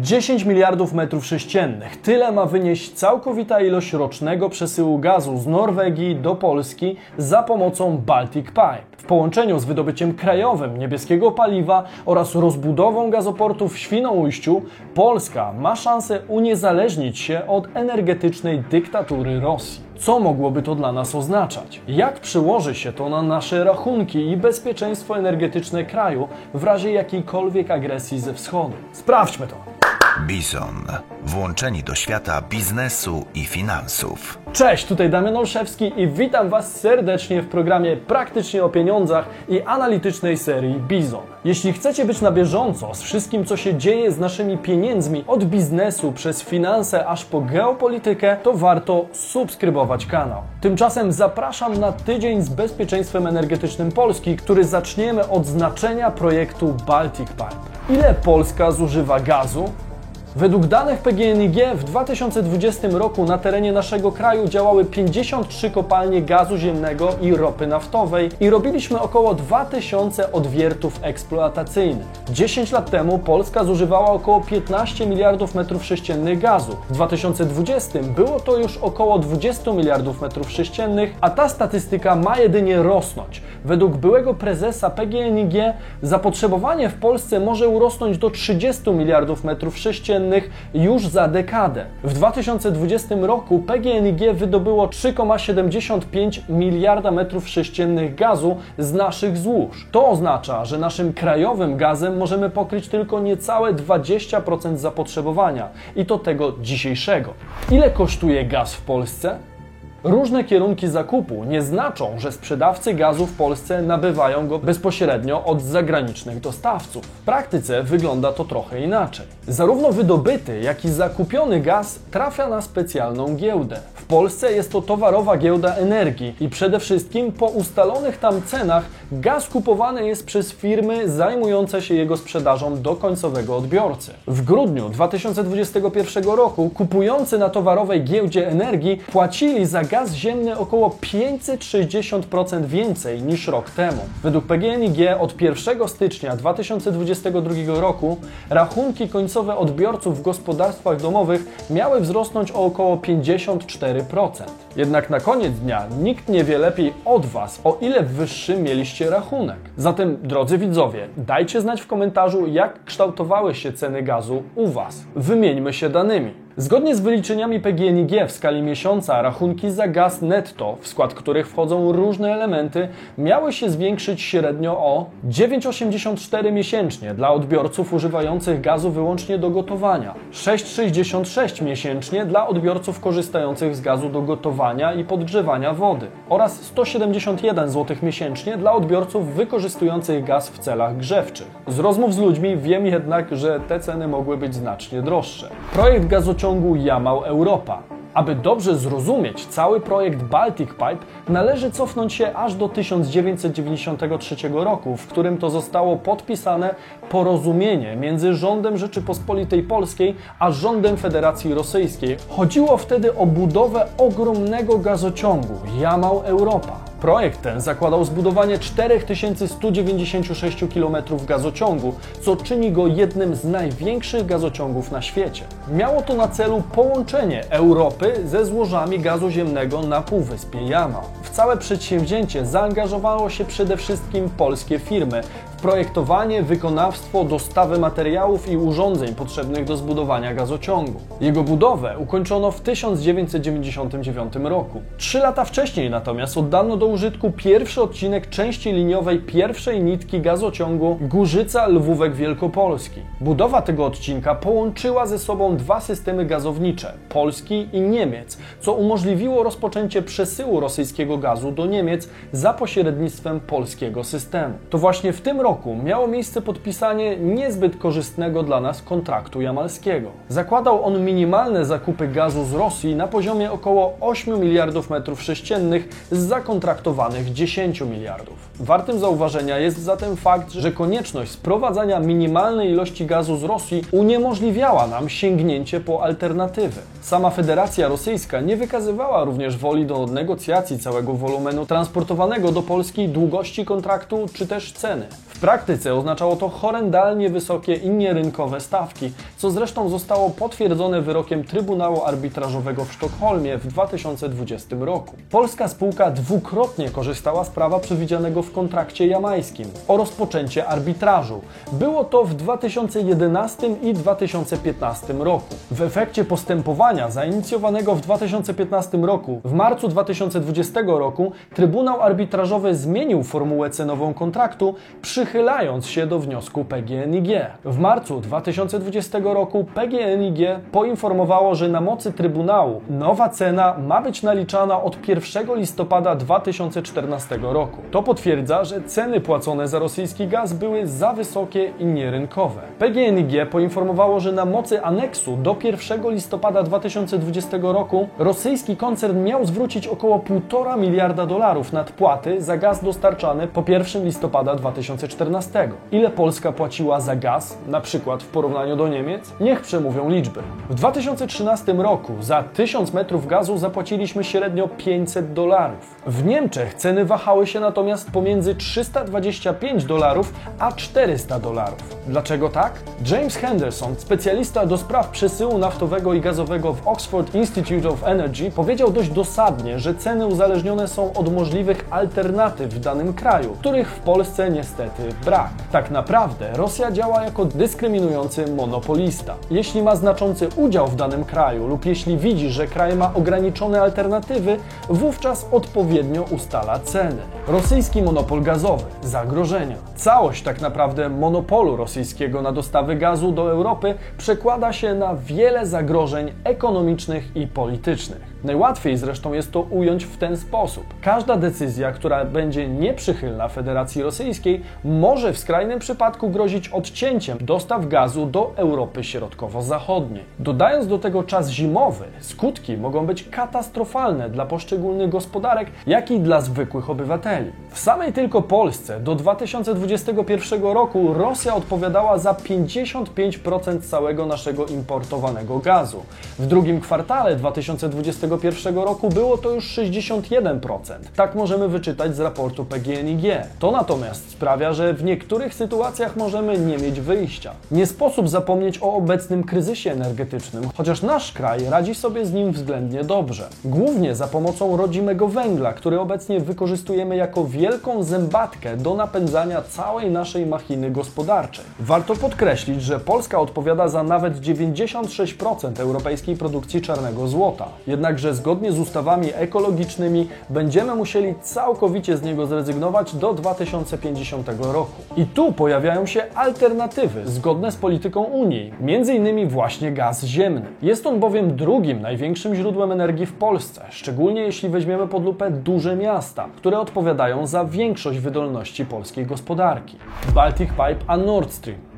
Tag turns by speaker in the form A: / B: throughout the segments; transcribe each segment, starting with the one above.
A: 10 miliardów metrów sześciennych. Tyle ma wynieść całkowita ilość rocznego przesyłu gazu z Norwegii do Polski za pomocą Baltic Pipe. W połączeniu z wydobyciem krajowym niebieskiego paliwa oraz rozbudową gazoportu w Świnoujściu, Polska ma szansę uniezależnić się od energetycznej dyktatury Rosji. Co mogłoby to dla nas oznaczać? Jak przełoży się to na nasze rachunki i bezpieczeństwo energetyczne kraju w razie jakiejkolwiek agresji ze wschodu? Sprawdźmy to.
B: Bizon. Włączeni do świata biznesu i finansów.
A: Cześć, tutaj Damian Olszewski i witam Was serdecznie w programie Praktycznie o Pieniądzach i analitycznej serii Bizon. Jeśli chcecie być na bieżąco z wszystkim, co się dzieje z naszymi pieniędzmi, od biznesu przez finanse aż po geopolitykę, to warto subskrybować kanał. Tymczasem zapraszam na tydzień z bezpieczeństwem energetycznym Polski, który zaczniemy od znaczenia projektu Baltic Pipe. Ile Polska zużywa gazu? Według danych PGNiG w 2020 roku na terenie naszego kraju działały 53 kopalnie gazu ziemnego i ropy naftowej i robiliśmy około 2000 odwiertów eksploatacyjnych. 10 lat temu Polska zużywała około 15 miliardów metrów sześciennych gazu. W 2020 było to już około 20 miliardów metrów sześciennych, a ta statystyka ma jedynie rosnąć. Według byłego prezesa PGNiG zapotrzebowanie w Polsce może urosnąć do 30 miliardów metrów sześciennych już za dekadę. W 2020 roku PGNiG wydobyło 3,75 miliarda metrów sześciennych gazu z naszych złóż. To oznacza, że naszym krajowym gazem możemy pokryć tylko niecałe 20% zapotrzebowania i to tego dzisiejszego. Ile kosztuje gaz w Polsce? Różne kierunki zakupu nie znaczą, że sprzedawcy gazu w Polsce nabywają go bezpośrednio od zagranicznych dostawców. W praktyce wygląda to trochę inaczej. Zarówno wydobyty, jak i zakupiony gaz trafia na specjalną giełdę. Polsce jest to towarowa giełda energii i przede wszystkim po ustalonych tam cenach gaz kupowany jest przez firmy zajmujące się jego sprzedażą do końcowego odbiorcy. W grudniu 2021 roku kupujący na towarowej giełdzie energii płacili za gaz ziemny około 560% więcej niż rok temu. Według PGNiG od 1 stycznia 2022 roku rachunki końcowe odbiorców w gospodarstwach domowych miały wzrosnąć o około 54%. Jednak na koniec dnia nikt nie wie lepiej od Was, o ile wyższy mieliście rachunek. Zatem, drodzy widzowie, dajcie znać w komentarzu, jak kształtowały się ceny gazu u Was. Wymieńmy się danymi. Zgodnie z wyliczeniami PGNiG w skali miesiąca rachunki za gaz netto, w skład których wchodzą różne elementy, miały się zwiększyć średnio o 9,84 miesięcznie dla odbiorców używających gazu wyłącznie do gotowania, 6,66 miesięcznie dla odbiorców korzystających z gazu do gotowania i podgrzewania wody oraz 171 zł miesięcznie dla odbiorców wykorzystujących gaz w celach grzewczych. Z rozmów z ludźmi wiem jednak, że te ceny mogły być znacznie droższe. Projekt gazociągu Jamał Europa. Aby dobrze zrozumieć cały projekt Baltic Pipe, należy cofnąć się aż do 1993 roku, w którym to zostało podpisane porozumienie między rządem Rzeczypospolitej Polskiej a rządem Federacji Rosyjskiej. Chodziło wtedy o budowę ogromnego gazociągu Jamał Europa. Projekt ten zakładał zbudowanie 4196 km gazociągu, co czyni go jednym z największych gazociągów na świecie. Miało to na celu połączenie Europy ze złożami gazu ziemnego na półwyspie Jamał. W całe przedsięwzięcie zaangażowało się przede wszystkim polskie firmy, projektowanie, wykonawstwo, dostawę materiałów i urządzeń potrzebnych do zbudowania gazociągu. Jego budowę ukończono w 1999 roku. Trzy lata wcześniej natomiast oddano do użytku pierwszy odcinek części liniowej pierwszej nitki gazociągu Górzyca-Lwówek Wielkopolski. Budowa tego odcinka połączyła ze sobą dwa systemy gazownicze, Polski i Niemiec, co umożliwiło rozpoczęcie przesyłu rosyjskiego gazu do Niemiec za pośrednictwem polskiego systemu. To właśnie w tym roku miało miejsce podpisanie niezbyt korzystnego dla nas kontraktu jamalskiego. Zakładał on minimalne zakupy gazu z Rosji na poziomie około 8 miliardów metrów sześciennych z zakontraktowanych 10 miliardów. Wartym zauważenia jest zatem fakt, że konieczność sprowadzania minimalnej ilości gazu z Rosji uniemożliwiała nam sięgnięcie po alternatywy. Sama Federacja Rosyjska nie wykazywała również woli do negocjacji całego wolumenu transportowanego do Polski długości kontraktu czy też ceny. W praktyce oznaczało to horrendalnie wysokie i nierynkowe stawki, co zresztą zostało potwierdzone wyrokiem Trybunału Arbitrażowego w Sztokholmie w 2020 roku. Polska spółka dwukrotnie korzystała z prawa przewidzianego w kontrakcie jamańskim o rozpoczęcie arbitrażu. Było to w 2011 i 2015 roku. W efekcie postępowania zainicjowanego w 2015 roku, w marcu 2020 roku Trybunał Arbitrażowy zmienił formułę cenową kontraktu, przychylając się do wniosku PGNiG. W marcu 2020 roku PGNiG poinformowało, że na mocy Trybunału nowa cena ma być naliczana od 1 listopada 2014 roku. To potwierdza, że ceny płacone za rosyjski gaz były za wysokie i nierynkowe. PGNiG poinformowało, że na mocy aneksu do 1 listopada 2020 roku rosyjski koncern miał zwrócić około 1,5 miliarda dolarów nadpłaty za gaz dostarczany po 1 listopada 2014. Ile Polska płaciła za gaz, na przykład w porównaniu do Niemiec? Niech przemówią liczby. W 2013 roku za 1000 metrów gazu zapłaciliśmy średnio 500 dolarów. W Niemczech ceny wahały się natomiast pomiędzy 325 dolarów a 400 dolarów. Dlaczego tak? James Henderson, specjalista do spraw przesyłu naftowego i gazowego w Oxford Institute of Energy, powiedział dość dosadnie, że ceny uzależnione są od możliwych alternatyw w danym kraju, których w Polsce niestety brak. Tak naprawdę Rosja działa jako dyskryminujący monopolista. Jeśli ma znaczący udział w danym kraju lub jeśli widzi, że kraj ma ograniczone alternatywy, wówczas odpowiednio ustala ceny. Rosyjski monopol gazowy, zagrożenia. Całość tak naprawdę monopolu rosyjskiego na dostawy gazu do Europy przekłada się na wiele zagrożeń ekonomicznych i politycznych. Najłatwiej zresztą jest to ująć w ten sposób. Każda decyzja, która będzie nieprzychylna Federacji Rosyjskiej, może w skrajnym przypadku grozić odcięciem dostaw gazu do Europy Środkowo-Zachodniej. Dodając do tego czas zimowy, skutki mogą być katastrofalne dla poszczególnych gospodarek, jak i dla zwykłych obywateli. W samej tylko Polsce do 2021 roku Rosja odpowiadała za 55% całego naszego importowanego gazu. W drugim kwartale 2021 roku było to już 61%. Tak możemy wyczytać z raportu PGNiG. To natomiast sprawia, że w niektórych sytuacjach możemy nie mieć wyjścia. Nie sposób zapomnieć o obecnym kryzysie energetycznym, chociaż nasz kraj radzi sobie z nim względnie dobrze. Głównie za pomocą rodzimego węgla, który obecnie wykorzystujemy jako wielką zębatkę do napędzania całej naszej machiny gospodarczej. Warto podkreślić, że Polska odpowiada za nawet 96% europejskiej produkcji czarnego złota. Jednakże zgodnie z ustawami ekologicznymi będziemy musieli całkowicie z niego zrezygnować do 2050 roku. I tu pojawiają się alternatywy zgodne z polityką Unii, innymi właśnie gaz ziemny. Jest on bowiem drugim największym źródłem energii w Polsce, szczególnie jeśli weźmiemy pod lupę duże miasta, które odpowiadają za większość wydolności polskiej gospodarki. Baltic Pipe a Nord Stream.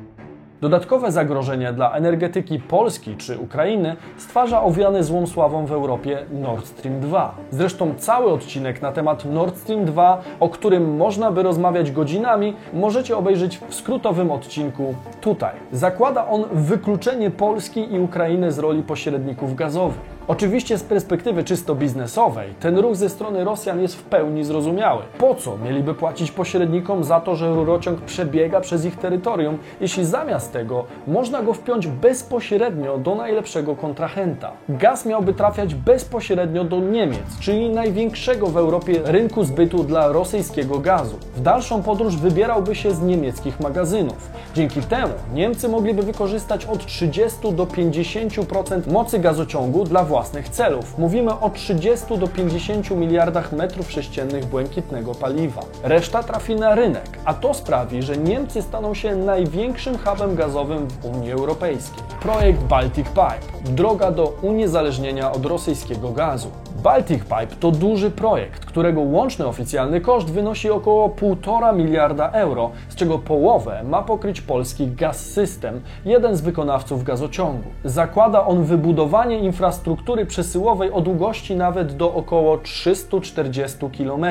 A: Dodatkowe zagrożenie dla energetyki Polski czy Ukrainy stwarza owiany złą sławą w Europie Nord Stream 2. Zresztą cały odcinek na temat Nord Stream 2, o którym można by rozmawiać godzinami, możecie obejrzeć w skrótowym odcinku tutaj. Zakłada on wykluczenie Polski i Ukrainy z roli pośredników gazowych. Oczywiście z perspektywy czysto biznesowej ten ruch ze strony Rosjan jest w pełni zrozumiały. Po co mieliby płacić pośrednikom za to, że rurociąg przebiega przez ich terytorium, jeśli zamiast tego można go wpiąć bezpośrednio do najlepszego kontrahenta? Gaz miałby trafiać bezpośrednio do Niemiec, czyli największego w Europie rynku zbytu dla rosyjskiego gazu. W dalszą podróż wybierałby się z niemieckich magazynów. Dzięki temu Niemcy mogliby wykorzystać od 30 do 50% mocy gazociągu dla własnych celów. Mówimy o 30 do 50 miliardach metrów sześciennych błękitnego paliwa. Reszta trafi na rynek, a to sprawi, że Niemcy staną się największym hubem gazowym w Unii Europejskiej. Projekt Baltic Pipe droga do uniezależnienia od rosyjskiego gazu. Baltic Pipe to duży projekt, którego łączny oficjalny koszt wynosi około 1,5 miliarda euro, z czego połowę ma pokryć polski Gaz System, jeden z wykonawców gazociągu. Zakłada on wybudowanie infrastruktury infrastruktury przesyłowej o długości nawet do około 340 km.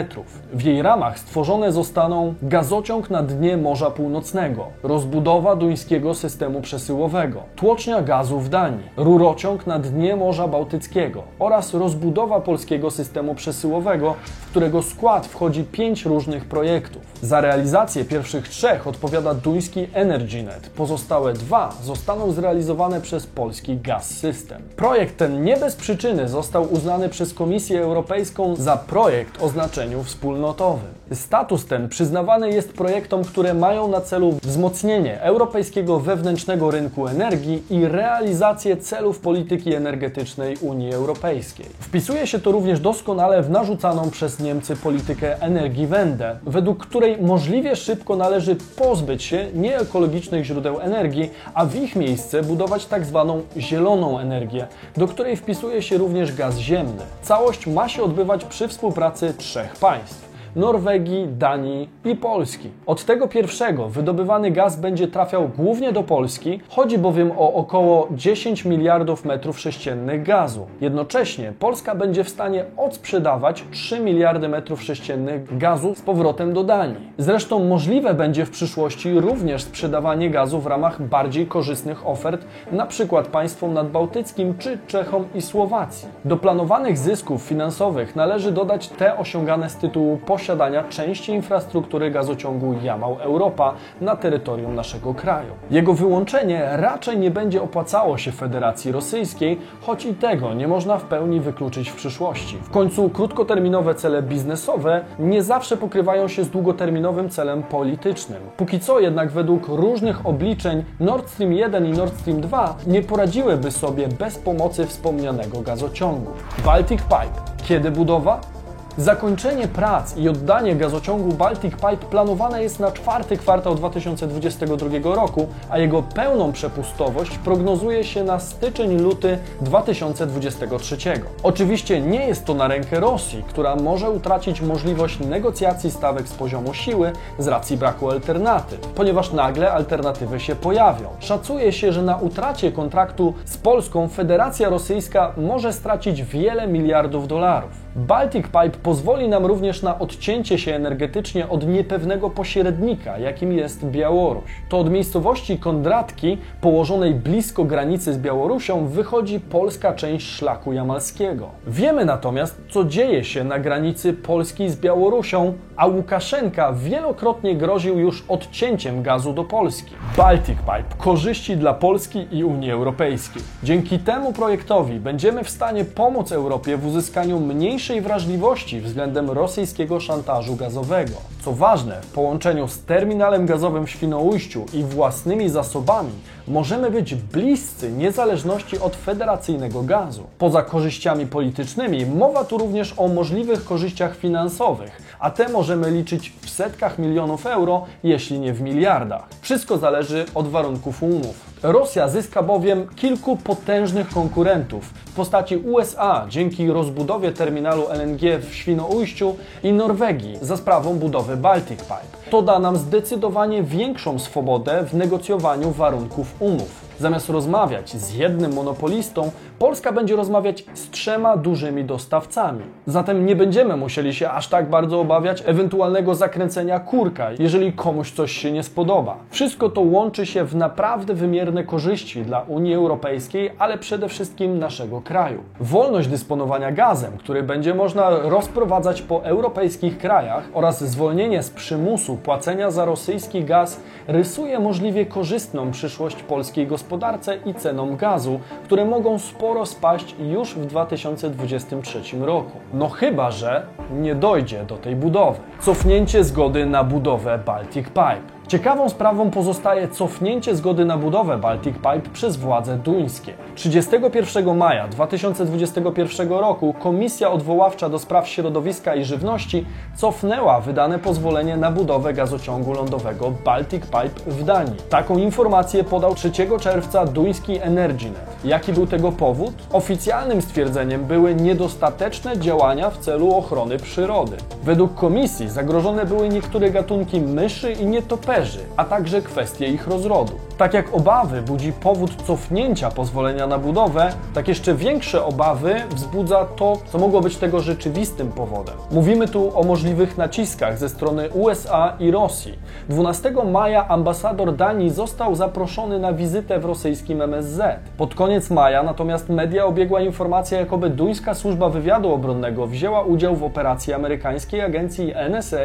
A: W jej ramach stworzone zostaną gazociąg na dnie Morza Północnego, rozbudowa duńskiego systemu przesyłowego, tłocznia gazu w Danii, rurociąg na dnie Morza Bałtyckiego oraz rozbudowa polskiego systemu przesyłowego, w którego skład wchodzi pięć różnych projektów. Za realizację pierwszych trzech odpowiada duński EnergyNet. Pozostałe dwa zostaną zrealizowane przez polski Gas System. Projekt ten nie bez przyczyny został uznany przez Komisję Europejską za projekt o znaczeniu wspólnotowym. Status ten przyznawany jest projektom, które mają na celu wzmocnienie europejskiego wewnętrznego rynku energii i realizację celów polityki energetycznej Unii Europejskiej. Wpisuje się to również doskonale w narzucaną przez Niemcy politykę Energiewende, według której możliwie szybko należy pozbyć się nieekologicznych źródeł energii, a w ich miejsce budować tak zwaną zieloną energię, do której wpisuje się również gaz ziemny. Całość ma się odbywać przy współpracy trzech państw. Norwegii, Danii i Polski. Od tego pierwszego wydobywany gaz będzie trafiał głównie do Polski, chodzi bowiem o około 10 miliardów metrów sześciennych gazu. Jednocześnie Polska będzie w stanie odsprzedawać 3 miliardy metrów sześciennych gazu z powrotem do Danii. Zresztą możliwe będzie w przyszłości również sprzedawanie gazu w ramach bardziej korzystnych ofert, na przykład państwom nadbałtyckim czy Czechom i Słowacji. Do planowanych zysków finansowych należy dodać te osiągane z tytułu posiadania części infrastruktury gazociągu Jamał-Europa na terytorium naszego kraju. Jego wyłączenie raczej nie będzie opłacało się Federacji Rosyjskiej, choć i tego nie można w pełni wykluczyć w przyszłości. W końcu krótkoterminowe cele biznesowe nie zawsze pokrywają się z długoterminowym celem politycznym. Póki co jednak według różnych obliczeń Nord Stream 1 i Nord Stream 2 nie poradziłyby sobie bez pomocy wspomnianego gazociągu. Baltic Pipe. Kiedy budowa? Zakończenie prac i oddanie gazociągu Baltic Pipe planowane jest na czwarty kwartał 2022 roku, a jego pełną przepustowość prognozuje się na styczeń-luty 2023. Oczywiście nie jest to na rękę Rosji, która może utracić możliwość negocjacji stawek z poziomu siły z racji braku alternatyw, ponieważ nagle alternatywy się pojawią. Szacuje się, że na utracie kontraktu z Polską Federacja Rosyjska może stracić wiele miliardów dolarów. Baltic Pipe pozwoli nam również na odcięcie się energetycznie od niepewnego pośrednika, jakim jest Białoruś. To od miejscowości Kondratki, położonej blisko granicy z Białorusią, wychodzi polska część szlaku jamalskiego. Wiemy natomiast, co dzieje się na granicy Polski z Białorusią, a Łukaszenka wielokrotnie groził już odcięciem gazu do Polski. Baltic Pipe korzyści dla Polski i Unii Europejskiej. Dzięki temu projektowi będziemy w stanie pomóc Europie w uzyskaniu mniejszej wrażliwości względem rosyjskiego szantażu gazowego. Co ważne, w połączeniu z terminalem gazowym w Świnoujściu i własnymi zasobami możemy być bliscy niezależności od federacyjnego gazu. Poza korzyściami politycznymi mowa tu również o możliwych korzyściach finansowych, a te możemy liczyć w setkach milionów euro, jeśli nie w miliardach. Wszystko zależy od warunków umów. Rosja zyska bowiem kilku potężnych konkurentów w postaci USA dzięki rozbudowie terminalu LNG w Świnoujściu i Norwegii za sprawą budowy Baltic Pipe. To da nam zdecydowanie większą swobodę w negocjowaniu warunków umów. Zamiast rozmawiać z jednym monopolistą, Polska będzie rozmawiać z trzema dużymi dostawcami. Zatem nie będziemy musieli się aż tak bardzo obawiać ewentualnego zakręcenia kurka, jeżeli komuś coś się nie spodoba. Wszystko to łączy się w naprawdę wymierne korzyści dla Unii Europejskiej, ale przede wszystkim naszego kraju. Wolność dysponowania gazem, który będzie można rozprowadzać po europejskich krajach oraz zwolnienie z przymusu płacenia za rosyjski gaz rysuje możliwie korzystną przyszłość polskiej gospodarce i cenom gazu, które mogą sporo spaść już w 2023 roku. No chyba, że nie dojdzie do tej budowy. Cofnięcie zgody na budowę Baltic Pipe. Ciekawą sprawą pozostaje cofnięcie zgody na budowę Baltic Pipe przez władze duńskie. 31 maja 2021 roku Komisja Odwoławcza do Spraw Środowiska i Żywności cofnęła wydane pozwolenie na budowę gazociągu lądowego Baltic Pipe w Danii. Taką informację podał 3 czerwca duński EnergyNet. Jaki był tego powód? Oficjalnym stwierdzeniem były niedostateczne działania w celu ochrony przyrody. Według komisji zagrożone były niektóre gatunki myszy i nietoperzy, a także kwestie ich rozrodu. Tak jak obawy budzi powód cofnięcia pozwolenia na budowę, tak jeszcze większe obawy wzbudza to, co mogło być tego rzeczywistym powodem. Mówimy tu o możliwych naciskach ze strony USA i Rosji. 12 maja ambasador Danii został zaproszony na wizytę w rosyjskim MSZ. Pod koniec maja natomiast media obiegła informacja, jakoby duńska służba wywiadu obronnego wzięła udział w operacji amerykańskiej agencji NSA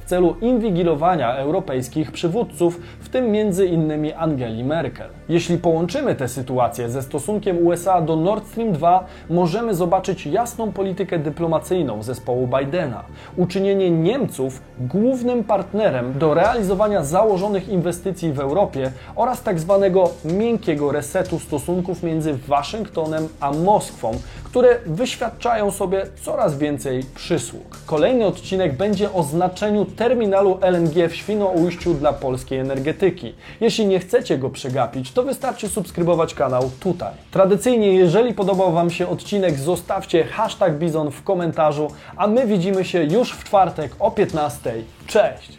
A: w celu inwigilowania europejskich przywódców, w tym innymi Angeli Merkel. Jeśli połączymy tę sytuację ze stosunkiem USA do Nord Stream 2, możemy zobaczyć jasną politykę dyplomacyjną zespołu Bidena. Uczynienie Niemców głównym partnerem do realizowania założonych inwestycji w Europie oraz tak zwanego miękkiego resetu stosunków między Waszyngtonem a Moskwą, które wyświadczają sobie coraz więcej przysług. Kolejny odcinek będzie o znaczeniu terminalu LNG w Świnoujściu dla polskiej energetyki. Jeśli nie chcecie go przegapić, to wystarczy subskrybować kanał tutaj. Tradycyjnie, jeżeli podobał Wam się odcinek, zostawcie hashtag Bizon w komentarzu, a my widzimy się już w czwartek o 15. Cześć!